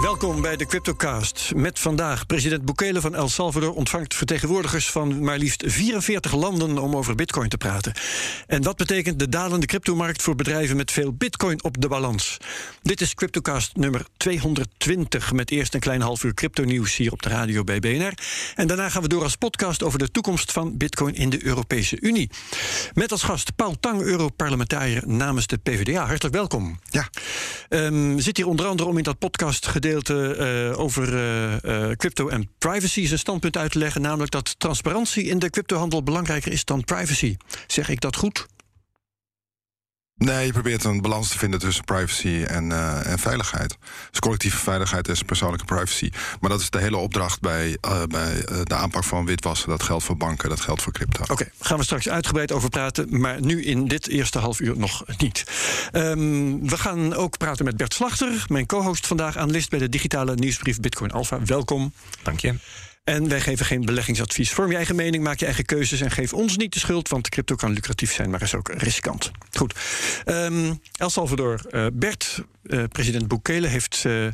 Welkom bij de CryptoCast. Met vandaag president Bukele van El Salvador ontvangt vertegenwoordigers van maar liefst 44 landen om over Bitcoin te praten. En wat betekent de dalende cryptomarkt voor bedrijven met veel Bitcoin op de balans? Dit is CryptoCast nummer 220 met eerst een klein half uur crypto-nieuws hier op de radio bij BNR. En daarna gaan we door als podcast over de toekomst van Bitcoin in de Europese Unie. Met als gast Paul Tang, Europarlementariër namens de PvdA. Hartelijk welkom. Ja. Um, zit hier onder andere om in dat podcast uh, over uh, crypto en privacy zijn standpunt uit te leggen. Namelijk dat transparantie in de cryptohandel belangrijker is dan privacy. Zeg ik dat goed? Nee, je probeert een balans te vinden tussen privacy en, uh, en veiligheid. Dus collectieve veiligheid is persoonlijke privacy. Maar dat is de hele opdracht bij, uh, bij uh, de aanpak van witwassen. Dat geldt voor banken, dat geldt voor crypto. Oké, okay, gaan we straks uitgebreid over praten. Maar nu in dit eerste half uur nog niet. Um, we gaan ook praten met Bert Slachter, mijn co-host vandaag, analist bij de digitale nieuwsbrief Bitcoin Alpha. Welkom. Dank je. En wij geven geen beleggingsadvies. Vorm je eigen mening, maak je eigen keuzes en geef ons niet de schuld, want crypto kan lucratief zijn, maar is ook riskant. Goed. Um, El Salvador, uh, Bert, uh, president Bukele heeft uh,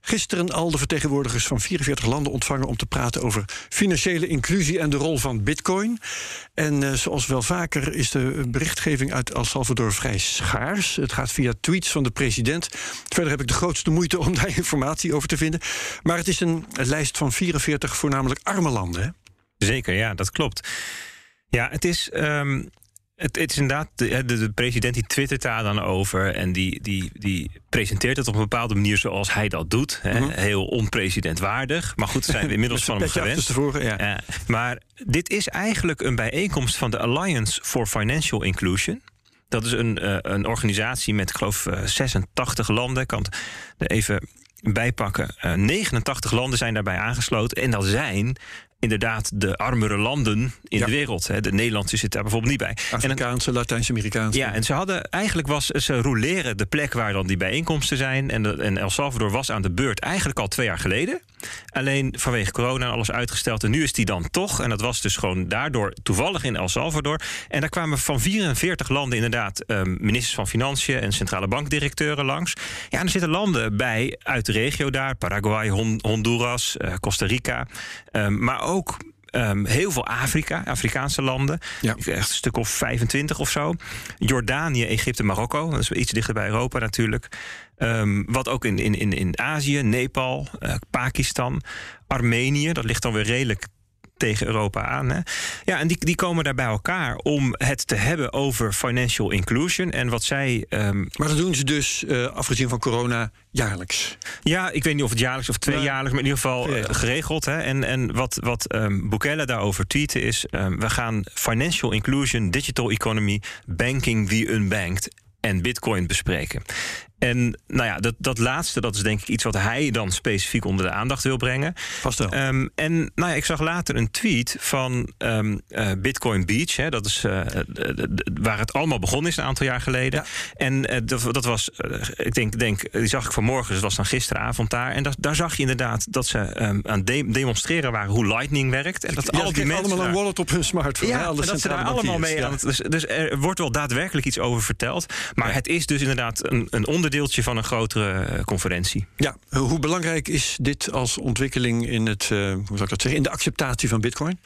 gisteren al de vertegenwoordigers van 44 landen ontvangen om te praten over financiële inclusie en de rol van Bitcoin. En zoals wel vaker is de berichtgeving uit El Salvador vrij schaars. Het gaat via tweets van de president. Verder heb ik de grootste moeite om daar informatie over te vinden. Maar het is een lijst van 44 voornamelijk namelijk arme landen. Zeker, ja, dat klopt. Ja, het is. Um, het, het, is inderdaad, de, de, de, president die twittert daar dan over. En die, die, die presenteert het op een bepaalde manier zoals hij dat doet. Hè. Mm -hmm. Heel onpresidentwaardig. Maar goed, zijn we inmiddels van hem gewend. Ja. Ja, maar dit is eigenlijk een bijeenkomst van de Alliance for Financial Inclusion. Dat is een, uh, een organisatie met, ik geloof, uh, 86 landen. Ik kan het er even bijpakken. Uh, 89 landen zijn daarbij aangesloten. En dat zijn inderdaad de armere landen in ja. de wereld. Hè. De Nederlandse zit daar bijvoorbeeld niet bij. Afrikaanse, Latijns-Amerikaanse. Ja, en ze hadden eigenlijk was ze roleren de plek waar dan die bijeenkomsten zijn. En, de, en El Salvador was aan de beurt eigenlijk al twee jaar geleden. Alleen vanwege corona alles uitgesteld. En nu is die dan toch. En dat was dus gewoon daardoor toevallig in El Salvador. En daar kwamen van 44 landen inderdaad um, ministers van Financiën en centrale bankdirecteuren langs. Ja, en er zitten landen bij uit de regio daar: Paraguay, Hon Honduras, uh, Costa Rica. Um, maar ook Um, heel veel Afrika, Afrikaanse landen. Ja. Echt een stuk of 25 of zo. Jordanië, Egypte, Marokko. Dat is iets dichter bij Europa natuurlijk. Um, wat ook in, in, in Azië, Nepal, uh, Pakistan, Armenië. Dat ligt dan weer redelijk tegen Europa aan. Hè? Ja, en die, die komen daar bij elkaar om het te hebben over financial inclusion. En wat zij. Um... Maar dat doen ze dus, uh, afgezien van corona, jaarlijks. Ja, ik weet niet of het jaarlijks of tweejaarlijks, maar in ieder geval uh, geregeld. Hè? En, en wat, wat um, Bukele daarover tweeten is: um, we gaan financial inclusion, digital economy, banking the unbanked en Bitcoin bespreken. En nou ja, dat, dat laatste, dat is denk ik iets wat hij dan specifiek onder de aandacht wil brengen. Vast wel. Um, en nou ja, ik zag later een tweet van um, uh, Bitcoin Beach. Hè, dat is uh, waar het allemaal begonnen is een aantal jaar geleden. Ja. En uh, dat, dat, was, ik denk, denk, die zag ik vanmorgen, dus dat was dan gisteravond daar. En dat, daar zag je inderdaad dat ze um, aan de demonstreren waren hoe Lightning werkt. En dat ja, al die mensen allemaal daar, een wallet op hun smartphone. Ja, en dat ze daar allemaal mee aan het, dus, dus er wordt wel daadwerkelijk iets over verteld. Maar het is dus inderdaad een, een onderdeeltje van een grotere conferentie. Ja, hoe belangrijk is dit als ontwikkeling in het, uh, hoe zou ik dat zeggen, in de acceptatie van Bitcoin?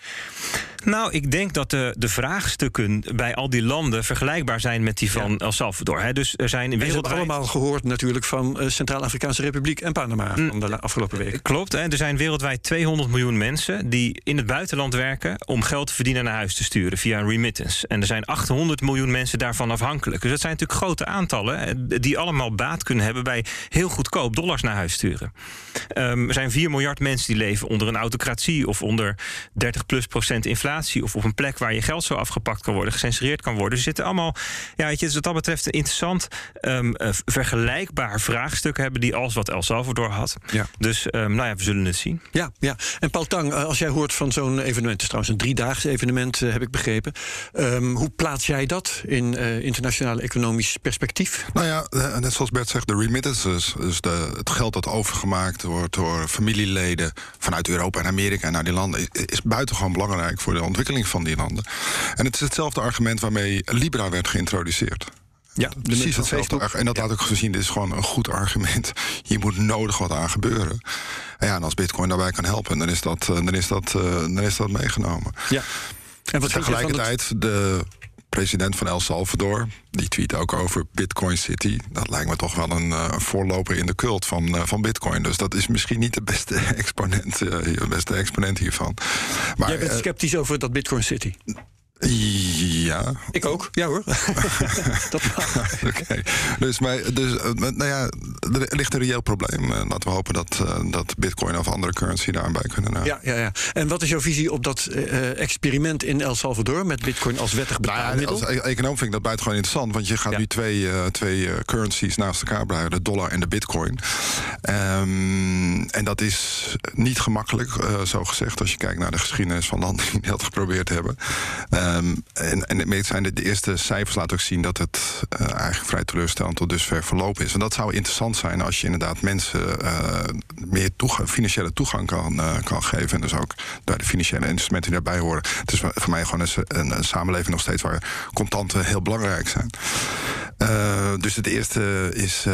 Nou, ik denk dat de, de vraagstukken bij al die landen vergelijkbaar zijn met die van ja. El Salvador. Hè. Dus er zijn wereldwijd... We hebben allemaal gehoord natuurlijk van uh, Centraal-Afrikaanse Republiek en Panama mm, van de afgelopen weken. Klopt, hè. er zijn wereldwijd 200 miljoen mensen die in het buitenland werken om geld te verdienen naar huis te sturen via een remittance. En er zijn 800 miljoen mensen daarvan afhankelijk. Dus dat zijn natuurlijk grote aantallen die allemaal baat kunnen hebben bij heel goedkoop dollars naar huis sturen. Um, er zijn 4 miljard mensen die leven onder een autocratie of onder 30 plus procent inflatie of op een plek waar je geld zo afgepakt kan worden, gecensureerd kan worden. Ze zitten allemaal, ja, weet je, dus wat dat betreft een interessant um, uh, vergelijkbaar vraagstuk hebben die als wat El Salvador had. Ja. Dus um, nou ja, we zullen het zien. Ja, ja. En Paul Tang, als jij hoort van zo'n evenement, het is trouwens een driedaags evenement, uh, heb ik begrepen. Um, hoe plaats jij dat in uh, internationaal economisch perspectief? Nou ja, net zoals Bert zegt, de remittances, dus de, het geld dat overgemaakt wordt door familieleden vanuit Europa en Amerika naar die landen, is, is buitengewoon belangrijk voor de ontwikkeling van die landen. En het is hetzelfde argument waarmee Libra werd geïntroduceerd. Ja, precies hetzelfde. En dat had ik gezien, dit is gewoon een goed argument. Hier moet nodig wat aan gebeuren. En ja, en als Bitcoin daarbij kan helpen, dan is dat, dan is dat, dan is dat meegenomen. Ja. En wat tegelijkertijd, de president van El Salvador, die tweet ook over Bitcoin City. Dat lijkt me toch wel een uh, voorloper in de cult van, uh, van Bitcoin. Dus dat is misschien niet de beste exponent, uh, de beste exponent hiervan. Maar, Jij bent sceptisch over dat Bitcoin City? Ja. Ik ook, ja hoor. dat Oké. Dus, maar, dus eh, nou ja, er ligt een reëel probleem. Eh, laten we hopen dat, uh, dat Bitcoin of andere currency daarbij kunnen. Uh. Ja, ja, ja. En wat is jouw visie op dat uh, experiment in El Salvador met Bitcoin als wettig betaalmiddel? Nou ja, als e-, econoom vind ik dat buitengewoon interessant, want je gaat ja. nu twee, twee currencies naast elkaar brengen: de dollar en de Bitcoin. Um, en dat is niet gemakkelijk, zo gezegd, als je kijkt naar de geschiedenis van landen die dat geprobeerd hebben. Um, en, en het zijn de, de, eerste cijfers laten ook zien dat het uh, eigenlijk vrij teleurstellend tot dusver verlopen is. En dat zou interessant zijn als je inderdaad mensen uh, meer financiële toegang kan, uh, kan geven. En dus ook daar de financiële instrumenten die daarbij horen. Het is voor mij gewoon een, een samenleving nog steeds waar contanten heel belangrijk zijn. Dus het eerste is,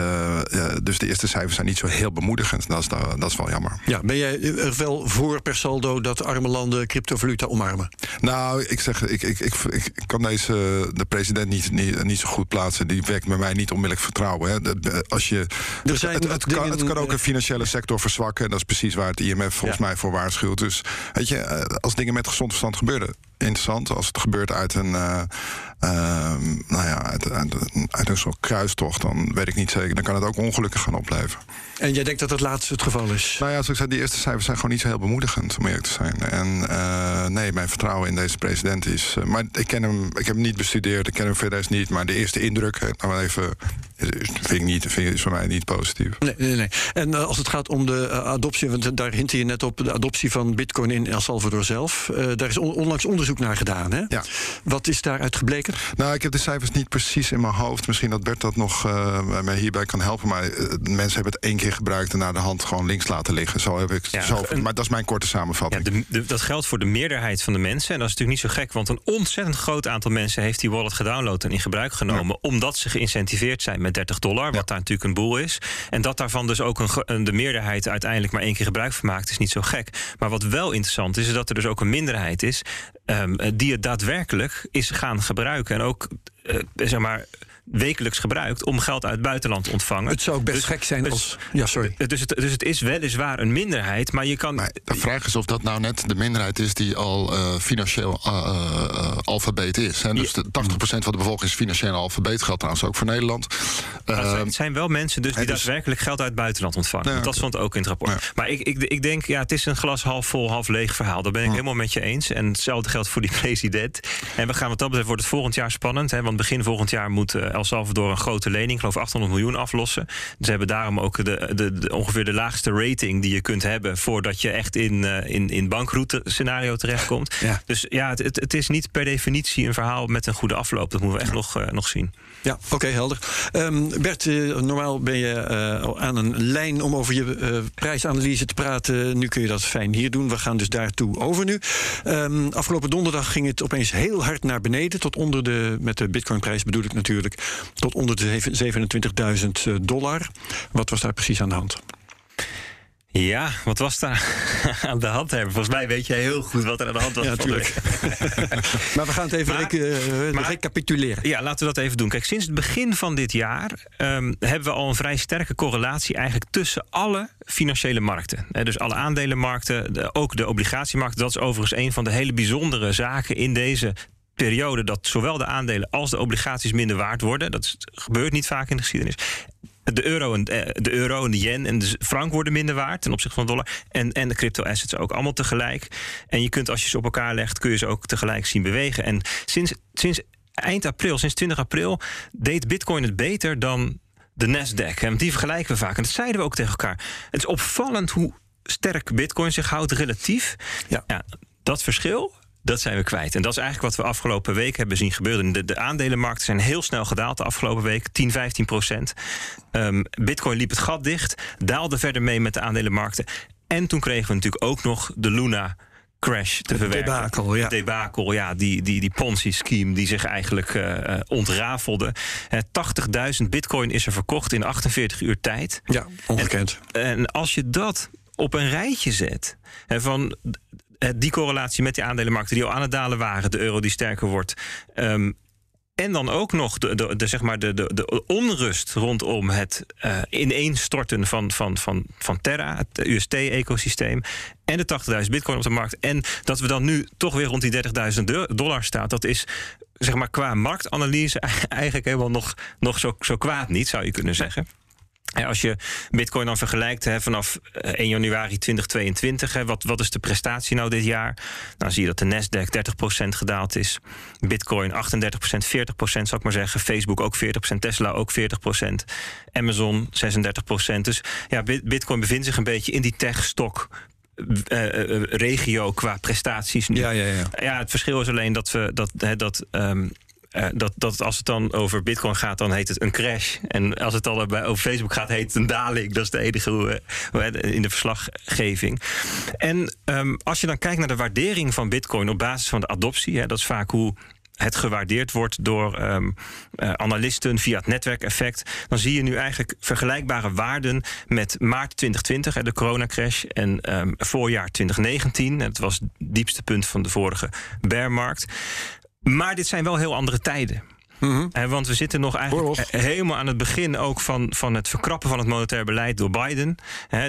dus de eerste cijfers zijn niet zo heel bemoedigend. Dat is, dat is wel jammer. Ja, ben jij er wel voor per saldo dat arme landen cryptovaluta omarmen? Nou, ik zeg, ik, ik, ik, ik kan deze de president niet, niet, niet zo goed plaatsen. Die werkt bij mij niet onmiddellijk vertrouwen. Hè. De, als je, er zijn het, het, kan, het kan ook een financiële sector verzwakken. En dat is precies waar het IMF volgens mij voor waarschuwt. Dus weet je, eh, als dingen met gezond verstand gebeuren, interessant. Als het gebeurt uit een, uh, uh, nou ja, uit, uit, uit, een soort kruistocht, dan weet ik niet zeker. Dan kan het ook ongelukken gaan opleveren. En jij denkt dat het laatste het geval is? Nou ja, zoals ik zei, die eerste cijfers zijn gewoon niet zo heel bemoedigend, om eerlijk te zijn. En uh, nee, mijn vertrouwen in deze president is. maar ik ken hem, ik heb hem niet bestudeerd, ik ken hem verder niet. Maar de eerste indruk, nou even vind ik niet, vind is voor mij niet positief. Nee, nee, nee. En uh, als het gaat om de adoptie, want daar hint je net op, de adoptie van Bitcoin in El Salvador zelf. Daar is on onlangs onderzoek naar gedaan. Hè? Ja. Wat is daaruit gebleken? Nou, ik heb de cijfers niet precies in mijn hoofd. Misschien dat Bert dat nog mij hierbij kan helpen. Maar mensen hebben het één keer gebruikt en naar de hand gewoon links laten liggen. Zo heb ik. Ja, zo, maar dat is mijn korte samenvatting. Ja, de, de, dat geldt voor de meerderheid van de mensen. En dat is natuurlijk niet zo gek, want een ontzettend groot aantal mensen heeft die wallet gedownload en in gebruik genomen. Ja. Omdat ze geïncentiveerd zijn met 30 dollar. Wat daar natuurlijk een boel is. En dat daarvan dus ook een, de meerderheid uiteindelijk maar één keer gebruik van maakt, is niet zo gek. Maar wat wel interessant is, is dat er dus ook een minderheid is um, die het daadwerkelijk is gaan gebruiken. En ook, uh, zeg maar wekelijks gebruikt om geld uit het buitenland te ontvangen. Het zou ook best dus, gek zijn dus, als... Ja, sorry. Dus het, dus het is weliswaar een minderheid, maar je kan... Maar de vraag is of dat nou net de minderheid is die al uh, financieel uh, uh, alfabeet is. Hè? Dus ja. 80% van de bevolking is financieel alfabeet, geldt trouwens ook voor Nederland. het zijn wel mensen dus die dus, daadwerkelijk geld uit het buitenland ontvangen. Ja, dat stond ook in het rapport. Ja. Maar ik, ik, ik denk, ja, het is een glas half vol, half leeg verhaal. Daar ben ik helemaal met je eens. En hetzelfde geldt voor die president. En we gaan wat dat betreft, wordt het volgend jaar spannend. Hè? Want begin volgend jaar moet El Salvador een grote lening, ik geloof 800 miljoen, aflossen. Ze hebben daarom ook de, de, de, ongeveer de laagste rating die je kunt hebben voordat je echt in, uh, in, in bankroute scenario terechtkomt. Ja. Dus ja, het, het, is niet per definitie een verhaal met een goede afloop. Dat moeten we echt nog, uh, nog zien. Ja, oké, okay, helder. Um, Bert, uh, normaal ben je aan een lijn om over je prijsanalyse te praten. Nu kun je dat fijn hier doen. We gaan dus daartoe over nu. Um, afgelopen donderdag ging het opeens heel hard naar beneden. Tot onder de, met de bitcoinprijs bedoel ik natuurlijk, tot onder de 27.000 dollar. Wat was daar precies aan de hand? Ja, wat was daar aan de hand? Volgens mij weet je heel goed wat er aan de hand was. Ja, natuurlijk. maar we gaan het even maar, rec maar, recapituleren. Ja, laten we dat even doen. Kijk, sinds het begin van dit jaar um, hebben we al een vrij sterke correlatie eigenlijk tussen alle financiële markten. Dus alle aandelenmarkten, de, ook de obligatiemarkt. Dat is overigens een van de hele bijzondere zaken in deze periode dat zowel de aandelen als de obligaties minder waard worden. Dat gebeurt niet vaak in de geschiedenis. De euro, en, de euro en de yen en de frank worden minder waard ten opzichte van de dollar. En, en de crypto assets ook allemaal tegelijk. En je kunt als je ze op elkaar legt, kun je ze ook tegelijk zien bewegen. En sinds, sinds eind april, sinds 20 april, deed Bitcoin het beter dan de Nasdaq. En die vergelijken we vaak. En dat zeiden we ook tegen elkaar. Het is opvallend hoe sterk Bitcoin zich houdt relatief. Ja. ja dat verschil dat zijn we kwijt. En dat is eigenlijk wat we afgelopen week hebben zien gebeuren. De, de aandelenmarkten zijn heel snel gedaald de afgelopen week. 10, 15 procent. Um, Bitcoin liep het gat dicht. Daalde verder mee met de aandelenmarkten. En toen kregen we natuurlijk ook nog de Luna crash te verwerken. Debakel, ja. Debakel, ja. Die, die, die Ponzi-scheme die zich eigenlijk uh, ontrafelde. Uh, 80.000 bitcoin is er verkocht in 48 uur tijd. Ja, ongekend. En, en als je dat op een rijtje zet... Hè, van die correlatie met die aandelenmarkten die al aan het dalen waren... de euro die sterker wordt... Um, en dan ook nog de, zeg maar de, de, de onrust rondom het uh, ineenstorten van, van, van, van Terra, het UST-ecosysteem. En de 80.000 bitcoin op de markt. En dat we dan nu toch weer rond die 30.000 dollar staan. Dat is zeg maar qua marktanalyse eigenlijk helemaal nog, nog zo, zo kwaad niet, zou je kunnen zeggen. Als je Bitcoin dan vergelijkt hè, vanaf 1 eh, januari 2022, hè, wat, wat is de prestatie nou dit jaar? Dan zie je dat de Nasdaq 30% gedaald is, Bitcoin 38%, 40% zou ik maar zeggen, Facebook ook 40%, Tesla ook 40%, Amazon 36%. Dus ja, Bitcoin bevindt zich een beetje in die tech-stok uh, regio qua prestaties nu. Ja, ja, ja. ja, het verschil is alleen dat we dat, hè, dat um, uh, dat, dat als het dan over Bitcoin gaat, dan heet het een crash. En als het dan over Facebook gaat, heet het een daling. Dat is de enige uh, in de verslaggeving. En um, als je dan kijkt naar de waardering van Bitcoin op basis van de adoptie, hè, dat is vaak hoe het gewaardeerd wordt door uh, analisten via het netwerkeffect, dan zie je nu eigenlijk vergelijkbare waarden met maart 2020, hè, de coronacrash, en um, voorjaar 2019. Het was het diepste punt van de vorige bearmarkt. Maar dit zijn wel heel andere tijden. Mm -hmm. Want we zitten nog eigenlijk helemaal aan het begin ook van, van het verkrappen van het monetair beleid door Biden.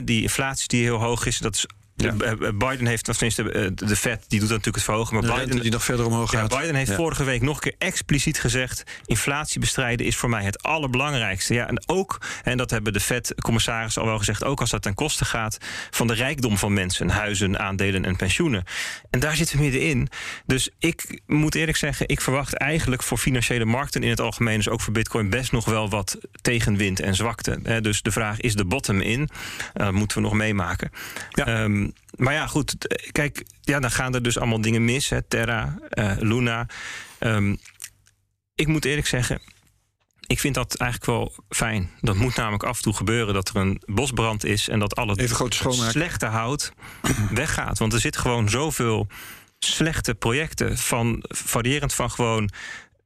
Die inflatie die heel hoog is, dat is ja. Eh, eh, Biden heeft, of tenminste eh, de Fed, die doet natuurlijk het verhogen. Maar de Biden, die nog verder omhoog gaat. Ja, Biden heeft vorige week nog een keer expliciet gezegd... inflatie bestrijden is voor mij het allerbelangrijkste. Ja, en ook, en dat hebben de Fed-commissaris al wel gezegd... ook als dat ten koste gaat van de rijkdom van mensen... huizen, aandelen en pensioenen. En daar zitten we middenin. Dus ik moet eerlijk zeggen, ik verwacht eigenlijk... voor financiële markten in het algemeen... dus ook voor bitcoin best nog wel wat tegenwind en zwakte. Dus de vraag, is de bottom in? Dat moeten we nog meemaken. Ja. Um, maar ja, goed. Kijk, ja, dan gaan er dus allemaal dingen mis. Hè. Terra, uh, Luna. Um, ik moet eerlijk zeggen, ik vind dat eigenlijk wel fijn. Dat moet namelijk af en toe gebeuren dat er een bosbrand is en dat al het slechte hout weggaat. Want er zit gewoon zoveel slechte projecten van variërend van gewoon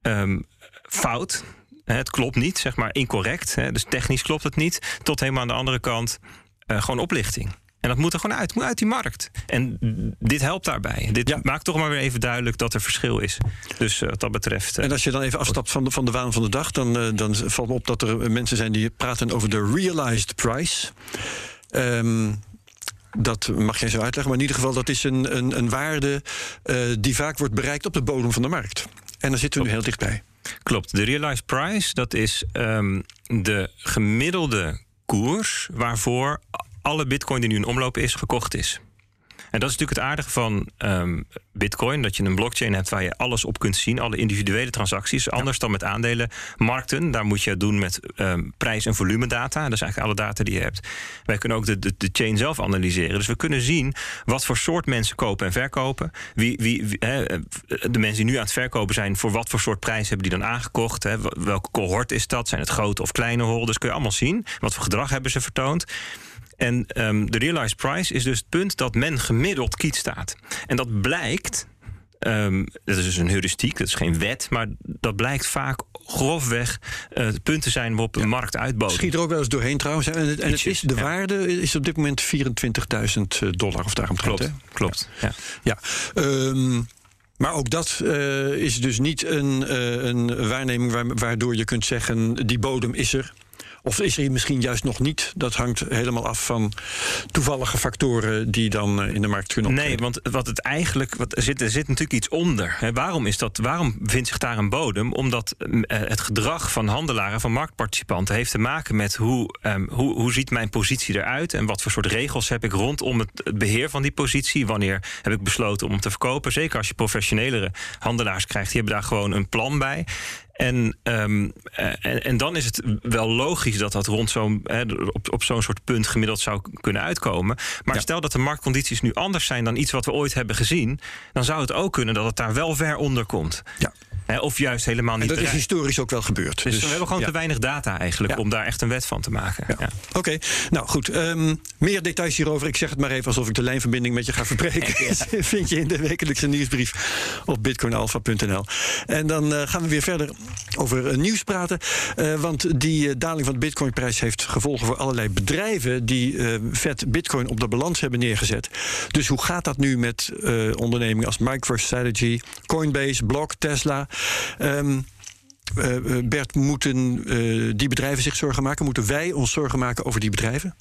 um, fout. Het klopt niet, zeg maar incorrect. Dus technisch klopt het niet. Tot helemaal aan de andere kant uh, gewoon oplichting. En dat moet er gewoon uit, moet uit die markt. En dit helpt daarbij. Dit maakt toch maar weer even duidelijk dat er verschil is. Dus uh, wat dat betreft. Uh, en als je dan even afstapt van de, van de waan van de dag, dan, uh, dan valt me op dat er mensen zijn die praten over de realized price. Um, dat mag jij zo uitleggen, maar in ieder geval, dat is een, een, een waarde die vaak wordt bereikt op de bodem van de markt. En daar zitten we nu heel dichtbij. Klopt. De realized price, dat is um, de gemiddelde koers waarvoor alle bitcoin die nu in omloop is, gekocht is. En dat is natuurlijk het aardige van um, Bitcoin: dat je een blockchain hebt waar je alles op kunt zien, alle individuele transacties. Anders dan met aandelenmarkten. Daar moet je het doen met um, prijs- en volumedata. Dat is eigenlijk alle data die je hebt. Wij kunnen ook de, de, chain zelf analyseren. Dus we kunnen zien wat voor soort mensen kopen en verkopen. Wie, wie, he, de mensen die nu aan het verkopen zijn, voor wat voor soort prijs hebben die dan aangekocht? Welke cohort is dat? Zijn het grote of kleine holders? Kun je allemaal zien. Wat voor gedrag hebben ze vertoond? En um, de realized price is dus het punt dat men gemiddeld kiet staat. En dat blijkt, um, dat is dus een heuristiek, dat is geen wet, maar dat blijkt vaak grofweg uh, punten zijn waarop de ja. markt uitboden. Schiet er ook wel eens doorheen trouwens. En, het, en het is, de ja. waarde is op dit moment 24.000 dollar of daarom Klopt, hè? klopt. Ja. ja. Um, maar ook dat uh, is dus niet een, uh, een waarneming waardoor je kunt zeggen: die bodem is er. Of is er misschien juist nog niet? Dat hangt helemaal af van toevallige factoren die dan eh, in de markt kunnen optreden. Nee, want wat het eigenlijk. Wat, er, zit, er zit natuurlijk iets onder. Hè. Waarom, is dat, waarom vindt zich daar een bodem? Omdat uh, het gedrag van handelaren, van marktparticipanten, heeft te maken met hoe, um, hoe, hoe ziet mijn positie eruit en wat voor soort regels heb ik rondom het, het beheer van die positie. Wanneer heb ik besloten om te verkopen? Zeker als je professionelere handelaars krijgt, die hebben daar gewoon een plan bij. En, um, en, en, dan is het wel logisch dat dat rond zo'n op, op zo'n soort punt gemiddeld zou kunnen uitkomen. Maar ja. stel dat de marktcondities nu anders zijn dan iets wat we ooit hebben gezien, dan zou het ook kunnen dat het daar wel ver onder komt. Ja. Of juist helemaal niet. En dat is historisch ook wel gebeurd. Dus, dus we hebben gewoon ja. te weinig data eigenlijk ja. om daar echt een wet van te maken. Ja. Oké, okay. nou goed. Um, Meer details hierover, ik zeg het maar even alsof ik de lijnverbinding met je ga verbreken. Vind je in de wekelijkse nieuwsbrief op bitcoinalpha.nl. En dan uh, gaan we weer verder over uh, nieuws praten. Uh, want die daling van de bitcoinprijs heeft gevolgen voor allerlei bedrijven die vet bitcoin op de balans hebben neergezet. Dus hoe gaat dat nu met ondernemingen als MicroStrategy, Coinbase, Block, Tesla? Um, uh, Bert, moeten uh, die bedrijven zich zorgen maken? Moeten wij ons zorgen maken over die bedrijven?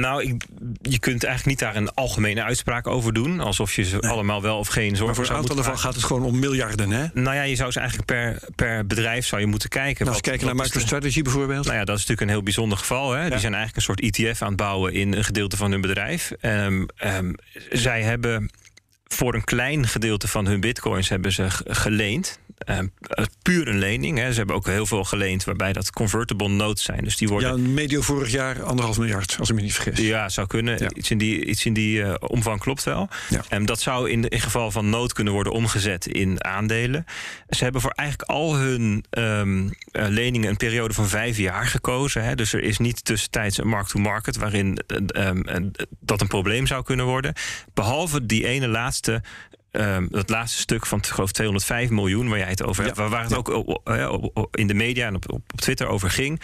Nou, ik, je kunt eigenlijk niet daar een algemene uitspraak over doen. Alsof je ze allemaal wel of geen zorgen Maar voor een aantal ervan gaat het gewoon om miljarden, hè? Nou ja, je zou ze eigenlijk per, per bedrijf zou je moeten kijken. Nou, als kijken naar MicroStrategy bijvoorbeeld. Nou ja, dat is natuurlijk een heel bijzonder geval. Hè? Ja. Die zijn eigenlijk een soort ETF aan het bouwen in een gedeelte van hun bedrijf. Um, um, zij hebben voor een klein gedeelte van hun bitcoins hebben ze geleend. Uh, puur een lening. Hè. Ze hebben ook heel veel geleend waarbij dat convertible notes zijn. Dus die worden... Ja, medio vorig jaar anderhalf miljard, als ik me niet vergis. Ja, zou kunnen. Ja. Iets in die, iets in die uh, omvang klopt wel. Ja. Um, dat zou in, in geval van nood kunnen worden omgezet in aandelen. Ze hebben voor eigenlijk al hun um, uh, leningen een periode van vijf jaar gekozen. Hè. Dus er is niet tussentijds een mark-to-market... waarin um, dat een probleem zou kunnen worden. Behalve die ene laatste laatste um, dat laatste stuk van geloof 205 miljoen, waar jij het over hebt, ja. waar het ja. ook in de media en op, op, Twitter over ging.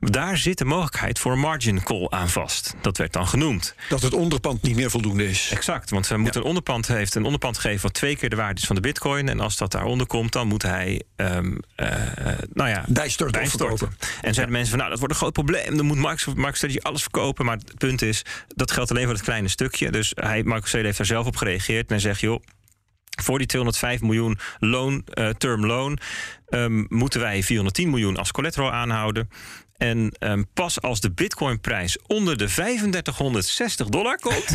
Daar zit de mogelijkheid voor een margin call aan vast. Dat werd dan genoemd. Dat het onderpand niet meer voldoende is. Exact, want hij moet ja. een onderpand heeft een onderpand geven wat twee keer de waarde is van de bitcoin. En als dat daaronder komt, dan moet hij um, uh, nou ja, bijstorten. bijstorten. En zeiden mensen van nou, dat wordt een groot probleem. Dan moet MicroStrategy alles verkopen. Maar het punt is, dat geldt alleen voor het kleine stukje. Dus hij, MicroStrategy heeft daar zelf op gereageerd en zegt, joh, voor die 205 miljoen loan, uh, term loan um, moeten wij 410 miljoen als collateral aanhouden. En um, pas als de bitcoinprijs onder de 3560 dollar komt,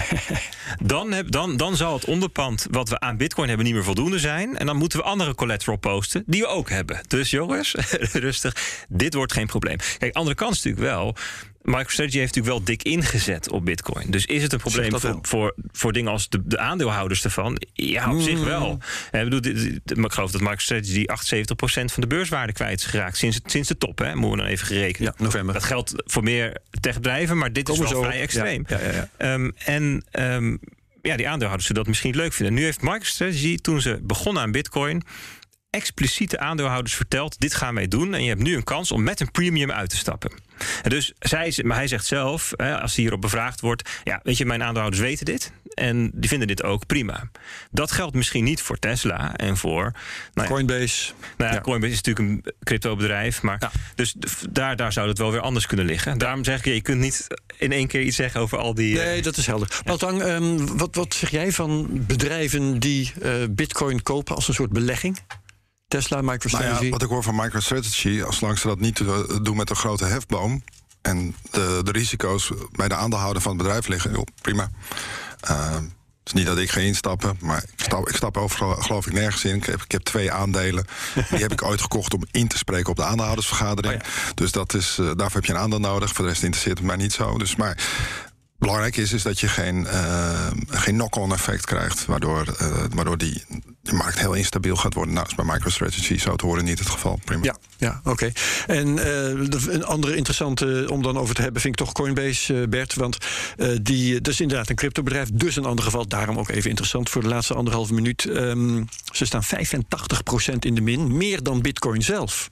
dan, heb, dan, dan zal het onderpand wat we aan bitcoin hebben niet meer voldoende zijn. En dan moeten we andere collateral posten die we ook hebben. Dus jongens, rustig, dit wordt geen probleem. Kijk, andere kant is natuurlijk wel. MicroStrategy heeft natuurlijk wel dik ingezet op Bitcoin. Dus is het een probleem voor, voor, voor, dingen als de, de, aandeelhouders ervan? Ja, op mm. zich wel. Ik, bedoel, ik geloof dat MicroStrategy 78% van de beurswaarde kwijt is geraakt sinds, sinds de top. Hè, moeten we dan even gerekend. Ja, november. Dat geldt voor meer techbedrijven, maar dit Komen is wel vrij extreem. Ja, ja, ja, um, en um, ja, die aandeelhouders zullen dat misschien leuk vinden. Nu heeft MicroStrategy, toen ze begonnen aan Bitcoin expliciete aandeelhouders verteld: dit gaan wij doen. En je hebt nu een kans om met een premium uit te stappen. En dus zij, maar hij zegt zelf, als hij hierop bevraagd wordt: ja, weet je, mijn aandeelhouders weten dit. En die vinden dit ook prima. Dat geldt misschien niet voor Tesla en voor. Nou ja, Coinbase. Nou ja, ja, Coinbase is natuurlijk een cryptobedrijf. Maar ja. dus daar, daar zou het wel weer anders kunnen liggen. Daarom zeg ik, je kunt niet in één keer iets zeggen over al die. Nee, uh, dat is helder. Baltang, um, wat, wat zeg jij van bedrijven die uh, Bitcoin kopen als een soort belegging? Tesla, MicroStrategy? Nou ja, wat ik hoor van MicroStrategy, als lang ze dat niet doen met een grote hefboom en de, de risico's bij de aandeelhouder van het bedrijf liggen, joh, prima. Uh, het is niet dat ik ga instappen, maar ik stap, ik stap over, geloof ik nergens in. Ik heb, ik heb twee aandelen. Die heb ik ooit gekocht om in te spreken op de aandeelhoudersvergadering. Oh ja. Dus dat is, uh, daarvoor heb je een aandeel nodig. Voor de rest interesseert het mij niet zo. Dus, maar belangrijk is, is dat je geen, uh, geen knock-on effect krijgt, waardoor, uh, waardoor die, die markt heel instabiel gaat worden. Nou, is bij MicroStrategy zo te horen niet het geval. Prima. Ja, ja oké. Okay. En uh, een andere interessante om dan over te hebben, vind ik toch Coinbase, Bert. Want die, dat is inderdaad een cryptobedrijf, dus een ander geval. Daarom ook even interessant voor de laatste anderhalve minuut. Um, ze staan 85% in de min, meer dan Bitcoin zelf.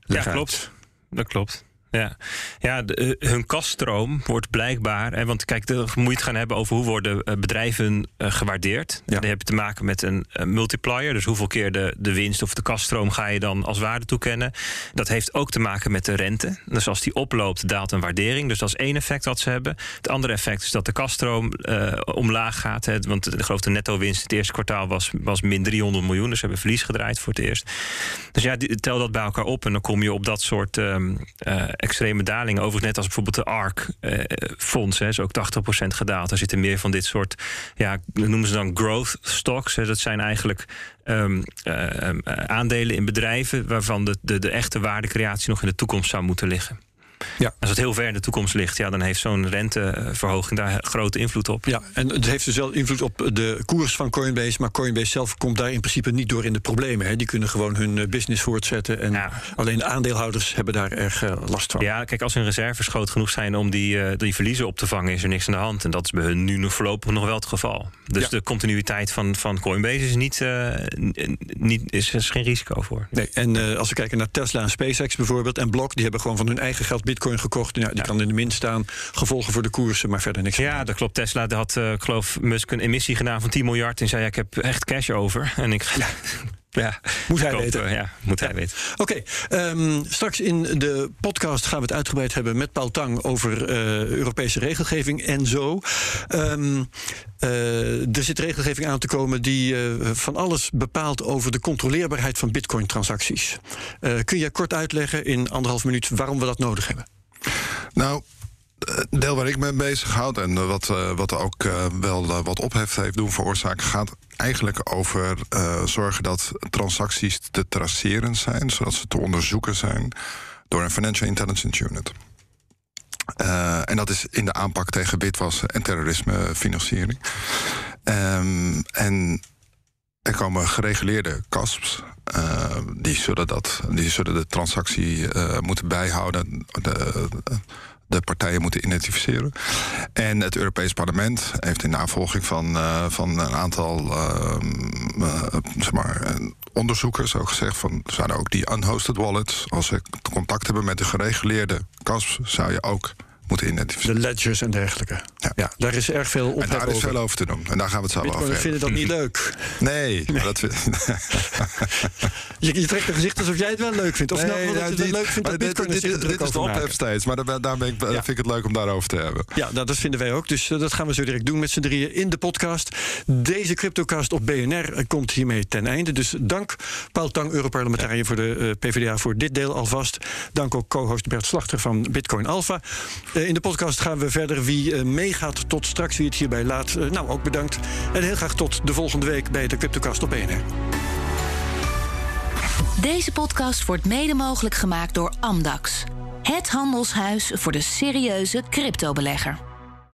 Leg ja, klopt. Dat klopt. Ja, ja de, eh, hun kaststroom wordt blijkbaar. Hè, want kijk, dan moet je het gaan hebben over hoe worden eh, bedrijven uh, gewaardeerd. Ja. Dan heb je te maken met een, een, multiplier. Dus hoeveel keer de, de winst of de kaststroom ga je dan als waarde toekennen. Dat heeft ook te maken met de rente. Dus als die oploopt, daalt een waardering. Dus dat is één effect wat ze hebben. Het andere effect is dat de kaststroom uh, omlaag gaat. Hè, want de grote netto winst het eerste kwartaal was, was min 300 miljoen. Dus ze hebben verlies gedraaid voor het eerst. Dus ja, tel dat bij elkaar op en dan kom je op dat soort. Um, extreme dalingen. Overigens net als bijvoorbeeld de ARK-fonds. Eh, is ook 80% gedaald. Er zitten meer van dit soort, ja, noemen ze dan growth stocks. Hè. Dat zijn eigenlijk um, uh, aandelen in bedrijven... waarvan de, de, de echte waardecreatie nog in de toekomst zou moeten liggen. Ja. Als het heel ver in de toekomst ligt, ja, dan heeft zo'n renteverhoging daar grote invloed op. Ja, en het heeft dus wel invloed op de koers van Coinbase. Maar Coinbase zelf komt daar in principe niet door in de problemen. Hè. Die kunnen gewoon hun eh, business voortzetten. En alleen de aandeelhouders hebben daar erg eh, last van. Ja, kijk, als hun reserves groot genoeg zijn om die, die verliezen op te vangen, is er niks aan de hand. En dat is bij hun nu nog voorlopig nog wel het geval. Dus de continuïteit van, van Coinbase is, niet, niet, is, is geen risico voor. Nee, en als we kijken naar Tesla en SpaceX bijvoorbeeld en Block, die hebben gewoon van hun eigen geld bitcoin gekocht. Die kan in de min staan. Gevolgen voor de koersen, maar verder niks. Ja, dat klopt. Tesla had, uh, geloof Musk, een emissie gedaan van 10 miljard. En zei, ja, ik heb echt cash over. En ik... Ja. Ja, moet hij weten. Ja, moet hij weten. Oké, ehm, straks in de podcast gaan we het uitgebreid hebben met Paul Tang over uh, Europese regelgeving en zo. Um, uh, er zit regelgeving aan te komen die uh, van alles bepaalt over de controleerbaarheid van Bitcoin-transacties. kun je kort uitleggen in anderhalf minuut waarom we dat nodig hebben? Nou, deel waar ik me bezig houd en wat, uh, wat ook wel wat ophef heeft doen veroorzaken, gaat eigenlijk over zorgen dat transacties te traceren zijn, zodat ze te onderzoeken zijn door een Financial Intelligence Unit. en dat is in de aanpak tegen witwassen en terrorismefinanciering. Um, en er komen gereguleerde CASP's. die, zullen dat, die zullen de transactie moeten bijhouden. De, de partijen moeten identificeren. En het Europees Parlement heeft in navolging van, uh, van een aantal uh, uh, zeg maar, onderzoekers ook gezegd van zouden ook die unhosted wallets, als ze contact hebben met de gereguleerde CASP, zou je ook moeten identificeren. De ledgers en dergelijke. Ja, ja daar is erg veel op. En daar is veel over te doen. En daar gaan we het zo over hebben. vinden dat niet leuk. Nee. Dat vind... je, je, trekt een gezicht alsof jij het wel leuk vindt. Of nee, nou, dat je het leuk vindt dat Bitcoin dit, dit, dit is de ophef steeds. Maar daar, daar ben ik, vind ik het leuk om daarover te hebben. Ja, nou, dat vinden wij ook. Dus uh, dat gaan we zo direct doen met z'n drieën in de podcast. Deze CryptoCast op BNR eh, komt hiermee ten einde. Dus dank Paul Tang, Europarlementariër ja. voor de uh, PvdA... voor dit deel alvast. Dank ook co-host Bert Slachter van Bitcoin Alpha. Uh, in de podcast gaan we verder. Wie uh, meegaat tot straks, wie het hierbij laat. Uh, nou, ook bedankt. En heel graag tot de volgende week bij de CryptoCast op BNR. Deze podcast wordt mede mogelijk gemaakt door Amdax. Het handelshuis voor de serieuze cryptobelegger.